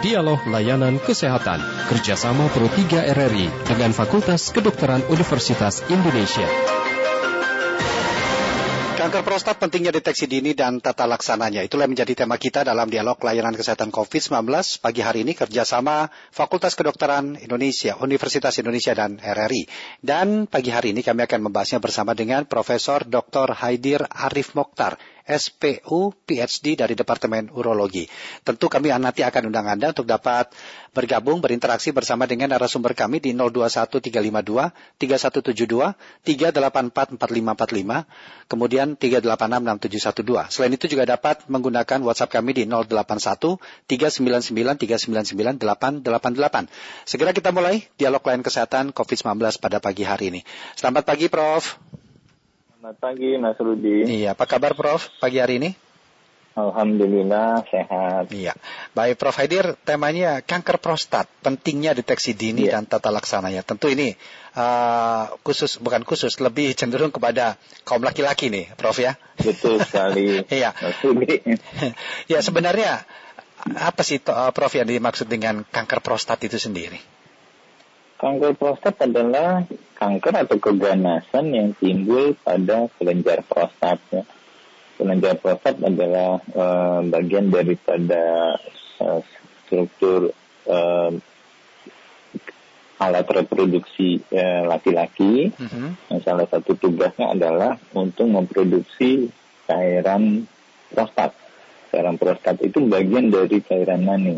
Dialog Layanan Kesehatan kerjasama Pro 3 RRI dengan Fakultas Kedokteran Universitas Indonesia. Kanker prostat pentingnya deteksi dini dan tata laksananya. Itulah yang menjadi tema kita dalam dialog layanan kesehatan COVID-19 pagi hari ini kerjasama Fakultas Kedokteran Indonesia, Universitas Indonesia dan RRI. Dan pagi hari ini kami akan membahasnya bersama dengan Profesor Dr. Haidir Arif Mokhtar, SPU PhD dari Departemen Urologi. Tentu kami nanti akan undang Anda untuk dapat bergabung berinteraksi bersama dengan narasumber kami di 021352 3172 3844545 kemudian 3866712. Selain itu juga dapat menggunakan WhatsApp kami di 081 399 399 888. Segera kita mulai dialog lain kesehatan COVID-19 pada pagi hari ini. Selamat pagi Prof. Selamat pagi Mas Rudi. Iya, apa kabar Prof pagi hari ini? Alhamdulillah sehat. Iya. Baik Prof Haidir, temanya kanker prostat, pentingnya deteksi dini Iya. dan tata laksananya. Tentu ini uh, khusus bukan khusus, lebih cenderung kepada kaum laki-laki nih, Prof ya. Betul sekali. Iya. Ya sebenarnya apa sih uh, Prof yang dimaksud dengan kanker prostat itu sendiri? Kanker prostat adalah kanker atau keganasan yang timbul pada kelenjar prostat. Ya. Kelenjar prostat adalah eh, bagian daripada eh, struktur eh, alat reproduksi laki-laki. Mhm. Yang salah satu tugasnya adalah untuk memproduksi cairan prostat. Cairan prostat itu bagian dari cairan mani.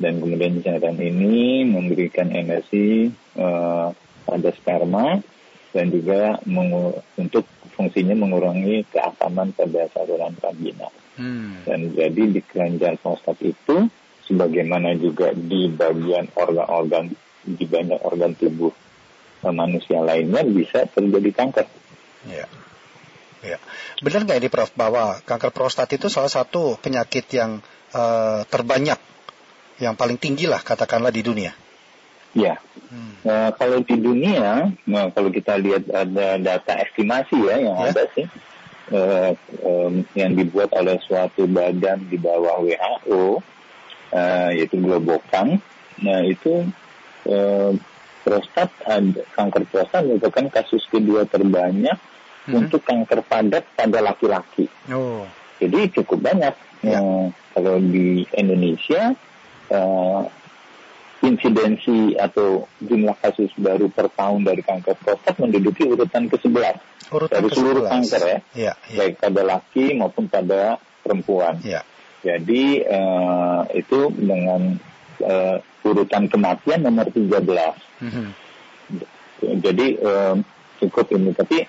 Dan kemudian cairan ini memberikan energi eh, pada sperma dan juga untuk fungsinya mengurangi keasaman pada saluran vagina. Hmm. Dan jadi di kelenjar prostat itu, sebagaimana juga di bagian organ-organ, di banyak organ tubuh eh, manusia lainnya bisa terjadi kanker. Ya. Ya. Benar nggak ini Prof bahwa kanker prostat itu salah satu penyakit yang uh, terbanyak, yang paling tinggi lah katakanlah di dunia. Ya, Hmm. Nah, kalau di dunia, nah, kalau kita lihat ada data estimasi ya yang Ya. ada sih, eh, em, yang dibuat oleh suatu badan di bawah WHO, eh, yaitu Globocam. Nah itu eh, prostat, ada, kanker prostat merupakan kasus kedua terbanyak Mhm. untuk kanker padat pada laki-laki. Oh. Jadi cukup banyak. Ya. Eh, kalau di Indonesia eh, insidensi atau jumlah kasus baru per tahun dari kanker prostat menduduki urutan ke-11 Urutan dari seluruh ke-11. kanker ya, Ya, ya, baik pada laki maupun pada perempuan. ya. Jadi eh, itu dengan eh, urutan kematian nomor 13. Mhm. Jadi eh, cukup ini, tapi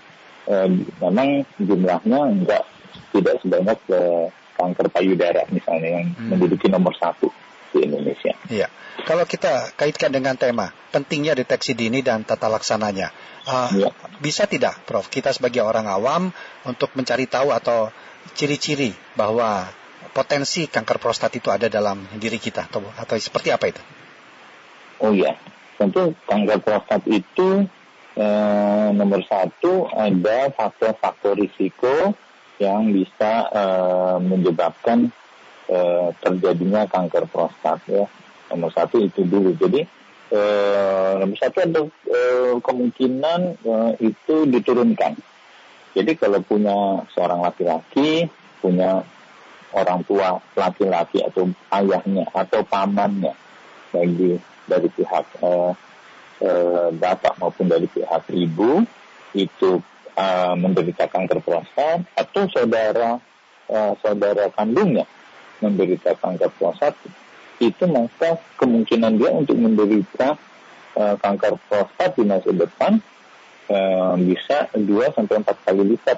eh, memang jumlahnya enggak tidak sebanyak eh, kanker payudara misalnya yang Hmm. menduduki nomor satu di Indonesia. Iya. Kalau kita kaitkan dengan tema pentingnya deteksi dini dan tata laksananya, uh, Iya. bisa tidak, Prof? Kita sebagai orang awam untuk mencari tahu atau ciri-ciri bahwa potensi kanker prostat itu ada dalam diri kita atau atau seperti apa itu? Oh iya, tentu kanker prostat itu eh, nomor satu ada faktor-faktor risiko yang bisa eh, menyebabkan eh, terjadinya kanker prostat ya. Nomor satu itu dulu. Jadi eh, nomor satu ada eh, kemungkinan eh, itu diturunkan. Jadi kalau punya seorang laki-laki, punya orang tua laki-laki atau ayahnya atau pamannya, baik di, dari pihak eh, eh, bapak maupun dari pihak ibu itu menderita kanker prostat atau saudara saudara kandungnya menderita kanker prostat itu maka kemungkinan dia untuk menderita eh, kanker prostat di masa depan eh, bisa 2 sampai 4 kali lipat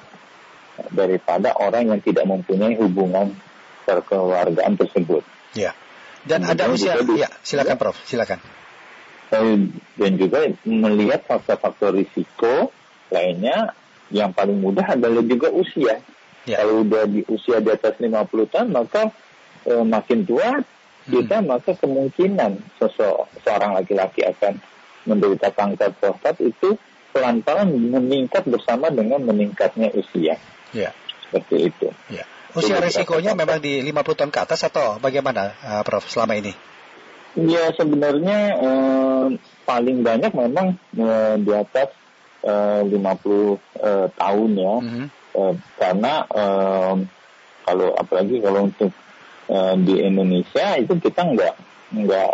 daripada orang yang tidak mempunyai hubungan perkeluargaan tersebut. Ya. Dan Kemudian ada usia, ya silakan Prof, silakan. Eh, Dan juga melihat faktor-faktor risiko lainnya yang paling mudah adalah juga usia. Ya. Kalau udah di usia di atas 50 tahun maka eh, makin tua kita maka kemungkinan sosok seorang laki-laki akan menderita kanker prostat itu pelan-pelan meningkat bersama dengan meningkatnya usia Ya. seperti itu. Ya. Usia risikonya memang di 50 tahun ke atas atau bagaimana, uh, Prof, selama ini? Ya sebenarnya eh, paling banyak memang eh, di atas eh, 50 eh, tahun ya, mm -hmm. eh, karena eh, kalau apalagi kalau untuk eh, di Indonesia itu kita nggak nggak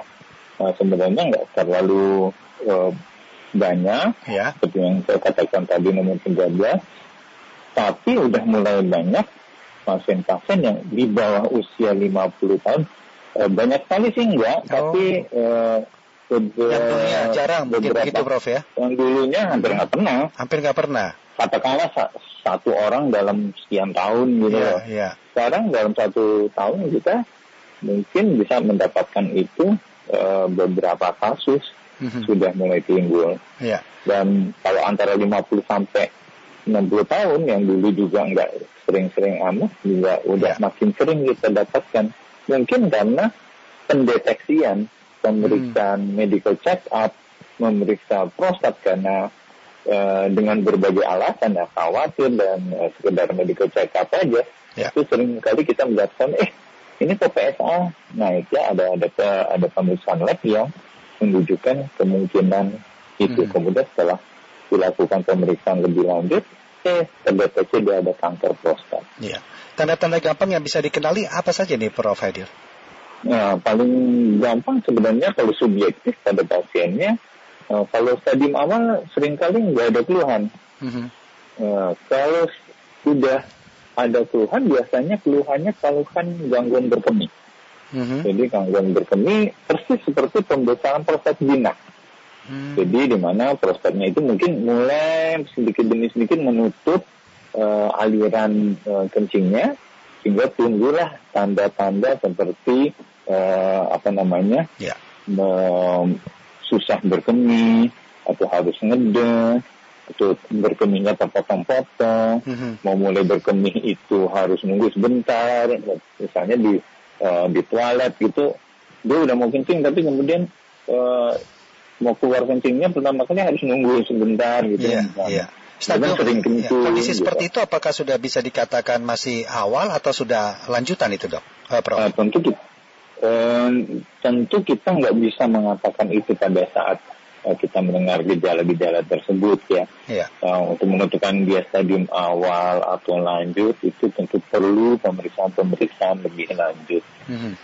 eh, sebenarnya nggak terlalu eh, banyak, ya. seperti yang saya katakan tadi nomor 13, tapi udah mulai banyak pasien-pasien yang di bawah usia 50 tahun banyak sekali sih enggak, oh. tapi uh, yang dulunya jarang mungkin begitu Prof ya? Yang dulunya hampir nggak pernah. Hampir nggak pernah. Katakanlah satu orang dalam sekian tahun gitu. Yeah, yeah. Sekarang dalam satu tahun kita mungkin bisa mendapatkan itu uh, beberapa kasus mm-hmm. sudah mulai timbul. Yeah. Dan kalau antara 50 sampai 60 tahun yang dulu juga nggak sering-sering amat juga udah yeah. makin sering kita dapatkan Mungkin karena pendeteksian, pemeriksaan hmm. medical check up, memeriksa prostat karena uh, dengan berbagai alasan ya khawatir dan uh, sekedar medical check up aja ya. itu sering kali kita melihatkan eh ini kok PSA naik ya ada ada ada pemeriksaan lab yang menunjukkan kemungkinan itu hmm. kemudian setelah dilakukan pemeriksaan lebih lanjut eh terdeteksi dia ada kanker prostat. Ya. Tanda-tanda gampang yang bisa dikenali apa saja nih Prof. Hadir? Nah, paling gampang sebenarnya kalau subjektif pada pasiennya, uh, kalau stadium awal sering kali nggak ada keluhan. Mm-hmm. Uh, kalau sudah ada keluhan, biasanya keluhannya keluhan gangguan berkemih. Mm-hmm. Jadi gangguan berkemih persis seperti pembesaran prostat jinak. Mm. Jadi di mana prostatnya itu mungkin mulai sedikit demi sedikit menutup uh, aliran uh, kencingnya sehingga tunggulah tanda-tanda seperti uh, apa namanya ya. um, susah berkemih atau harus ngede atau berkemihnya terpotong-potong mm-hmm. mau mulai berkemih itu harus nunggu sebentar misalnya di uh, di toilet gitu dia udah mau kencing tapi kemudian uh, mau keluar kencingnya pertama kali harus nunggu sebentar gitu yeah, yeah. Stadium, sering ya, kondisi gitu. seperti itu apakah sudah bisa dikatakan masih awal atau sudah lanjutan itu dok? Uh, Prof? Uh, tentu, uh, tentu kita nggak bisa mengatakan itu pada saat uh, kita mendengar gejala-gejala tersebut ya. Yeah. Uh, untuk menentukan dia stadium awal atau lanjut itu tentu perlu pemeriksaan-pemeriksaan lebih lanjut. Hmm.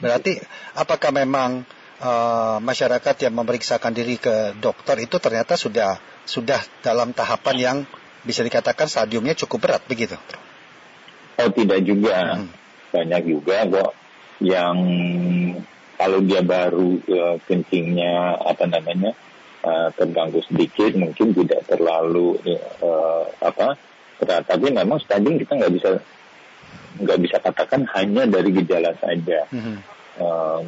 Berarti apakah memang uh, masyarakat yang memeriksakan diri ke dokter itu ternyata sudah sudah dalam tahapan yang bisa dikatakan stadiumnya cukup berat begitu? Oh tidak juga, hmm. banyak juga kok yang kalau dia baru uh, kencingnya apa namanya uh, terganggu sedikit mungkin tidak terlalu uh, apa berat tapi memang stadium kita nggak bisa nggak bisa katakan hanya dari gejala saja. Hmm uh,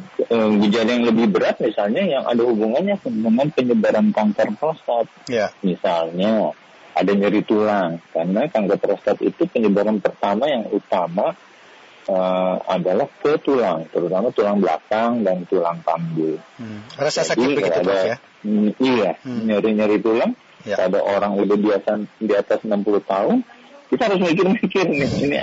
gejala yang lebih berat misalnya yang ada hubungannya dengan penyebaran kanker prostat. Yeah. Misalnya ada nyeri tulang karena kanker prostat itu penyebaran pertama yang utama uh, adalah ke tulang, terutama tulang belakang dan tulang panggul. Hmm. Rasa Jadi, sakit begitu ada, ya? Mm, iya, hmm. nyeri-nyeri tulang. Ya. Ada orang udah biasa di atas 60 tahun, kita harus mikir-mikir nih ini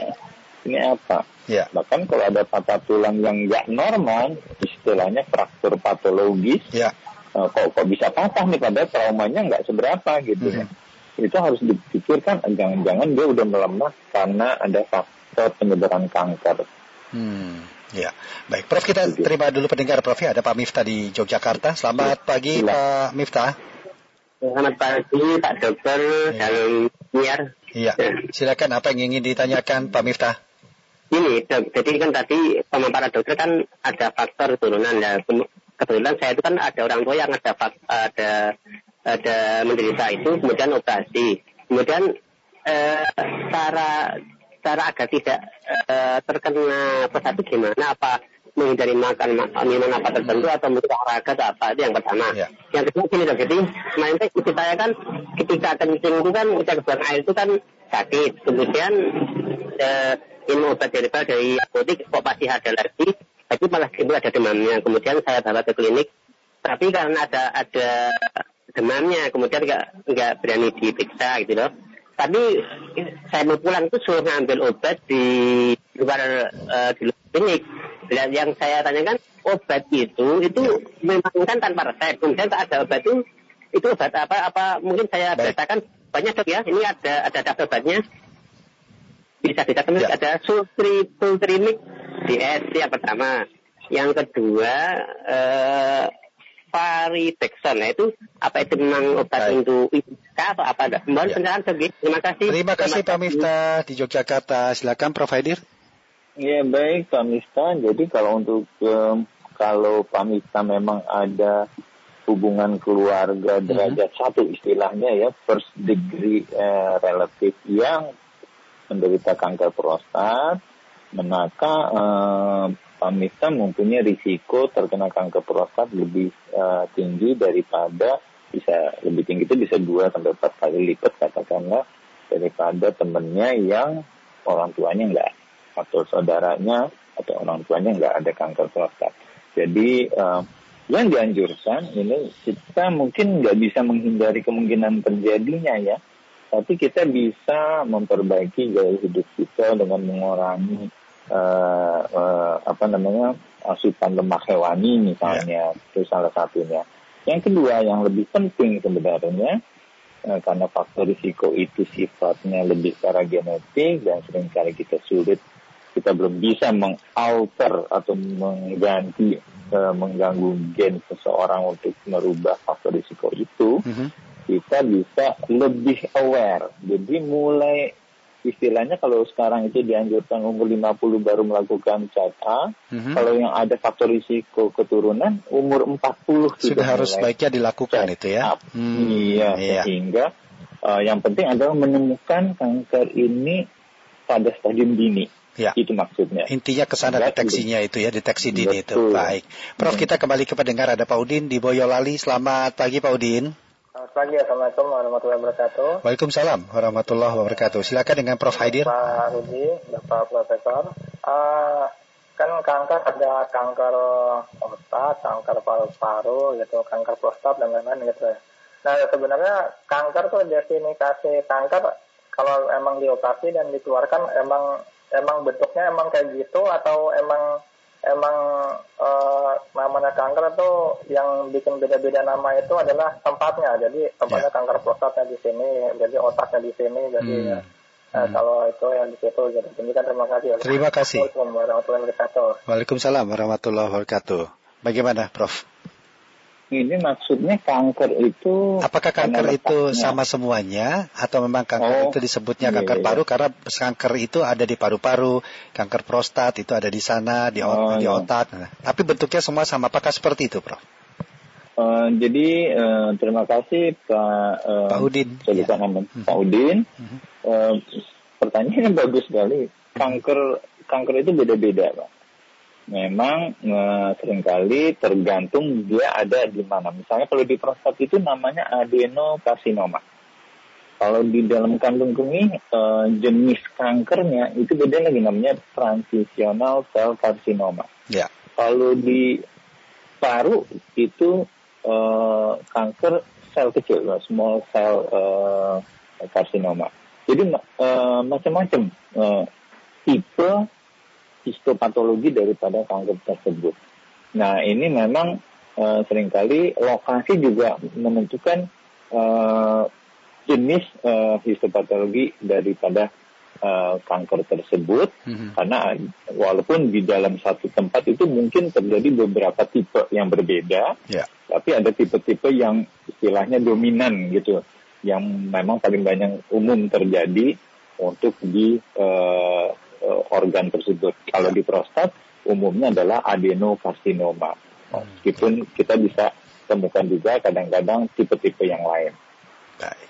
ini apa? Ya. Bahkan kalau ada patah tulang yang nggak normal, istilahnya fraktur patologis, ya. uh, kok kok bisa patah nih padahal traumanya nggak seberapa gitu ya. Itu harus dipikirkan jangan-jangan dia udah melemah karena ada faktor penyebaran kanker. Hmm. Ya, baik. Prof kita terima dulu pendengar Prof ya. Ada Pak Miftah di Yogyakarta. Selamat pagi Sila. Pak Miftah. Selamat pagi Pak Dokter ya. dan Iya. Silakan apa yang ingin ditanyakan Pak Miftah? Ini, jadi kan tadi para dokter kan ada faktor turunan ya. Kebetulan saya itu kan ada orang tua yang ada ada ada menderita itu, kemudian operasi, kemudian eh, cara cara agar tidak eh, terkena pesat itu gimana? Apa menghindari makan minuman apa tertentu atau mungkin olahraga atau apa itu yang pertama. Ya. Yang kedua gini dok, jadi kemarin itu saya kan ketika kencing itu kan ketika buang air itu kan sakit, kemudian eh, minum obat herbal dari apotek kok pasti ada alergi, tapi malah timbul ada demamnya. Kemudian saya bawa ke klinik, tapi karena ada ada demamnya, kemudian nggak nggak berani diperiksa gitu loh. tapi saya mau pulang itu suruh ngambil obat di luar uh, di luar klinik. Dan yang saya tanyakan obat itu itu memang kan tanpa resep. Kemudian ada obat itu itu obat apa apa mungkin saya bacakan banyak dok ya. Ini ada ada daftar obatnya. Bisa dikatakan ya. ada sultri sultrimik DS yang pertama. Yang kedua eh, Paridexon. Nah itu apa itu memang obat Baik. untuk IPK atau apa? Mohon ya. pencerahan Terima kasih. Terima kasih Pak Miftah di Yogyakarta. Silakan Provider. Ya baik Pak Miftah. Jadi kalau untuk um, kalau Pak Miftah memang ada hubungan keluarga mhm. derajat hmm. satu istilahnya ya first degree uh, relative yang menderita kanker prostat, maka uh, Pamita mempunyai risiko terkena kanker prostat lebih uh, tinggi daripada bisa lebih tinggi itu bisa dua sampai empat kali lipat katakanlah daripada temennya yang orang tuanya enggak atau saudaranya atau orang tuanya enggak ada kanker prostat. Jadi uh, yang dianjurkan ini kita mungkin nggak bisa menghindari kemungkinan terjadinya ya, tapi kita bisa memperbaiki gaya hidup kita dengan mengurangi uh, uh, apa namanya asupan lemak hewani misalnya yeah. itu salah satunya. Yang kedua yang lebih penting sebenarnya uh, karena faktor risiko itu sifatnya lebih secara genetik dan sering kali kita sulit kita belum bisa mengalter atau mengganti mengganggu gen seseorang untuk merubah faktor risiko itu. Mm -hmm. Kita bisa lebih aware. Jadi mulai istilahnya kalau sekarang itu dianjurkan umur 50 baru melakukan up, mm-hmm. kalau yang ada faktor risiko keturunan umur 40 sudah harus baiknya dilakukan itu ya. Hmm, iya, iya, sehingga uh, yang penting adalah menemukan kanker ini pada stadium dini. Ya. Itu maksudnya. Intinya ke sana deteksinya itu ya, deteksi dini Betul. itu. Baik. Prof, hmm. kita kembali ke pendengar ada Pak Udin di Boyolali. Selamat pagi Pak Udin. Selamat pagi, Assalamualaikum warahmatullahi wabarakatuh. Waalaikumsalam warahmatullahi wabarakatuh. Silakan dengan Prof. Haidir. Pak Rudi, Bapak Profesor. Uh, kan kanker ada kanker otak, kanker paru-paru, gitu, kanker prostat dan lain-lain gitu. Nah sebenarnya kanker tuh definisi kanker kalau emang dioperasi dan dikeluarkan emang emang bentuknya emang kayak gitu atau emang emang uh, namanya kanker itu yang bikin beda-beda nama itu adalah tempatnya. Jadi tempatnya yeah. kanker prostatnya di sini, jadi otaknya di sini, jadi hmm. Nah, hmm. kalau itu yang di situ, jadi demikian terima kasih. Terima kasih. Waalaikumsalam warahmatullahi wabarakatuh. Waalaikumsalam warahmatullahi wabarakatuh. Bagaimana, Prof? Ini maksudnya kanker itu apakah kanker itu sama semuanya atau memang kanker oh, itu disebutnya iya, kanker iya. paru karena kanker itu ada di paru-paru kanker prostat itu ada di sana di, oh, di iya. otak nah, tapi bentuknya semua sama apakah seperti itu Prof? Uh, jadi uh, terima kasih Pak uh, Pak Udin ya. hmm. Pak Udin hmm. uh, pertanyaannya bagus sekali kanker kanker itu beda-beda Pak memang e, sering kali tergantung dia ada di mana. Misalnya kalau di prostat itu namanya adenokarsinoma. Kalau di dalam kandung kemih e, jenis kankernya itu beda lagi namanya transitional cell carcinoma. Ya. Kalau di paru itu e, kanker sel kecil, small cell e, carcinoma. Jadi e, macam-macam e, tipe histopatologi daripada kanker tersebut. Nah ini memang uh, sering kali lokasi juga menentukan uh, jenis uh, histopatologi daripada uh, kanker tersebut mm-hmm. karena walaupun di dalam satu tempat itu mungkin terjadi beberapa tipe yang berbeda, yeah. tapi ada tipe-tipe yang istilahnya dominan gitu, yang memang paling banyak umum terjadi untuk di uh, uh, organ tersebut. Kalau di prostat umumnya adalah adenokarsinoma. Hmm. Meskipun kita bisa temukan juga kadang-kadang tipe-tipe yang lain. Baik,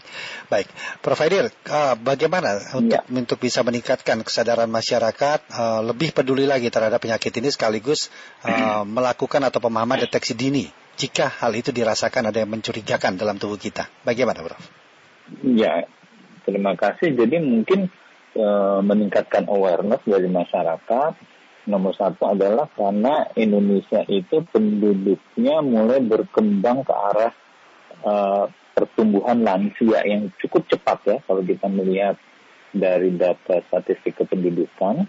baik, Prof. Haidir, uh, bagaimana untuk ya. untuk bisa meningkatkan kesadaran masyarakat uh, lebih peduli lagi terhadap penyakit ini sekaligus uh, melakukan atau pemahaman deteksi dini jika hal itu dirasakan ada yang mencurigakan dalam tubuh kita, bagaimana, Prof? Ya, terima kasih. Jadi mungkin e, meningkatkan awareness dari masyarakat. Nomor satu adalah karena Indonesia itu penduduknya mulai berkembang ke arah e, pertumbuhan lansia yang cukup cepat ya kalau kita melihat dari data statistik kependudukan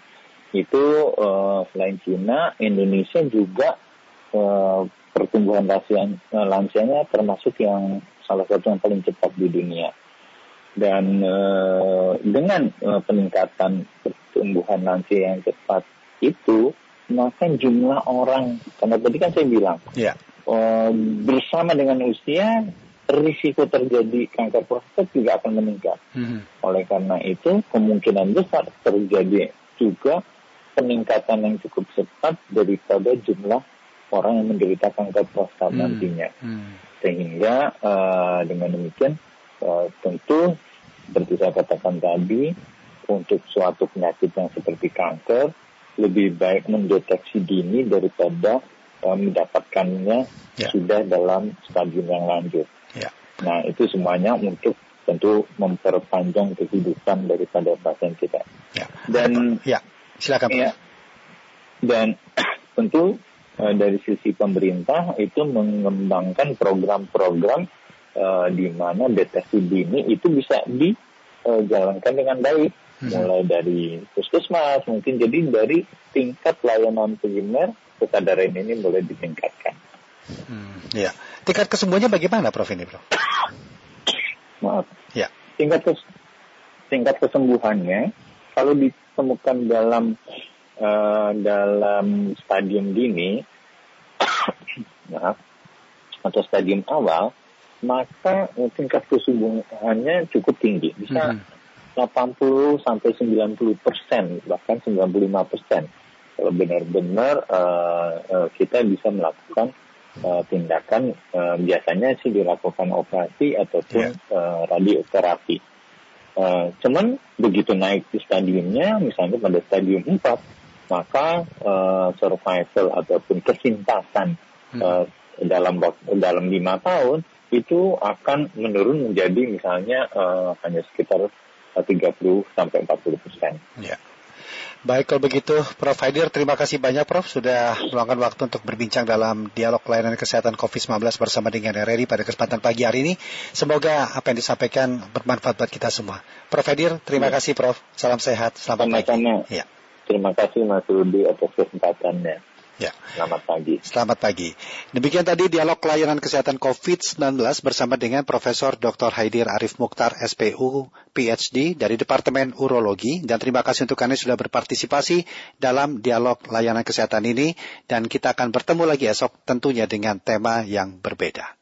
itu uh, selain Cina, Indonesia juga uh, pertumbuhan lansia, lansianya termasuk yang salah satu yang paling cepat di dunia. Dan uh, dengan uh, peningkatan pertumbuhan lansia yang cepat itu, maka jumlah orang, karena tadi kan saya bilang, yeah. uh, bersama dengan usia risiko terjadi kanker prostat juga akan meningkat. Hmm. Oleh karena itu, kemungkinan besar terjadi juga peningkatan yang cukup cepat daripada jumlah orang yang menderita kanker prostat hmm. nantinya. Hmm. Sehingga uh, dengan demikian tentu seperti saya katakan tadi untuk suatu penyakit yang seperti kanker lebih baik mendeteksi dini daripada uh, mendapatkannya yeah. sudah dalam stadium yang lanjut. Ya. Nah itu semuanya untuk tentu memperpanjang kehidupan daripada pasien kita. Ya. Dan ya silakan. Ya, dan tentu uh, dari sisi pemerintah itu mengembangkan program-program uh, di mana deteksi dini itu bisa dijalankan dengan baik. Hmm. Mulai dari puskesmas mungkin jadi dari tingkat layanan primer kesadaran ini boleh ditingkatkan. Hmm, ya. Tingkat kesembuhannya bagaimana Prof ini, Prof? Maaf. Ya. Tingkat kes tingkat kesembuhannya kalau ditemukan dalam uh, dalam stadium dini maaf atau stadium awal maka tingkat kesembuhannya cukup tinggi bisa hmm. 80 sampai 90 persen bahkan 95 persen kalau benar-benar uh, uh, kita bisa melakukan uh, tindakan uh, biasanya sih dilakukan operasi ataupun yeah. uh, radioterapi. Uh, cuman begitu naik di stadiumnya, misalnya pada stadium 4, maka uh, survival ataupun kesintasan hmm. uh, dalam dalam lima tahun itu akan menurun menjadi misalnya uh, hanya sekitar 30 sampai 40 persen. Yeah. Baik kalau begitu Prof Haidir terima kasih banyak Prof sudah meluangkan waktu untuk berbincang dalam dialog pelayanan kesehatan COVID-19 bersama dengan RRI pada kesempatan pagi hari ini. Semoga apa yang disampaikan bermanfaat buat kita semua. Prof Haidir terima ya. kasih Prof. Salam sehat. Selamat Sama-sama. pagi. Ya. Terima kasih Mas Rudi atas kesempatannya. Ya. Selamat pagi. Selamat pagi. Demikian tadi dialog layanan kesehatan COVID-19 bersama dengan Profesor Dr. Haidir Arif Mukhtar, SPU, PhD dari Departemen Urologi. Dan terima kasih untuk Anda sudah berpartisipasi dalam dialog layanan kesehatan ini. Dan kita akan bertemu lagi esok tentunya dengan tema yang berbeda.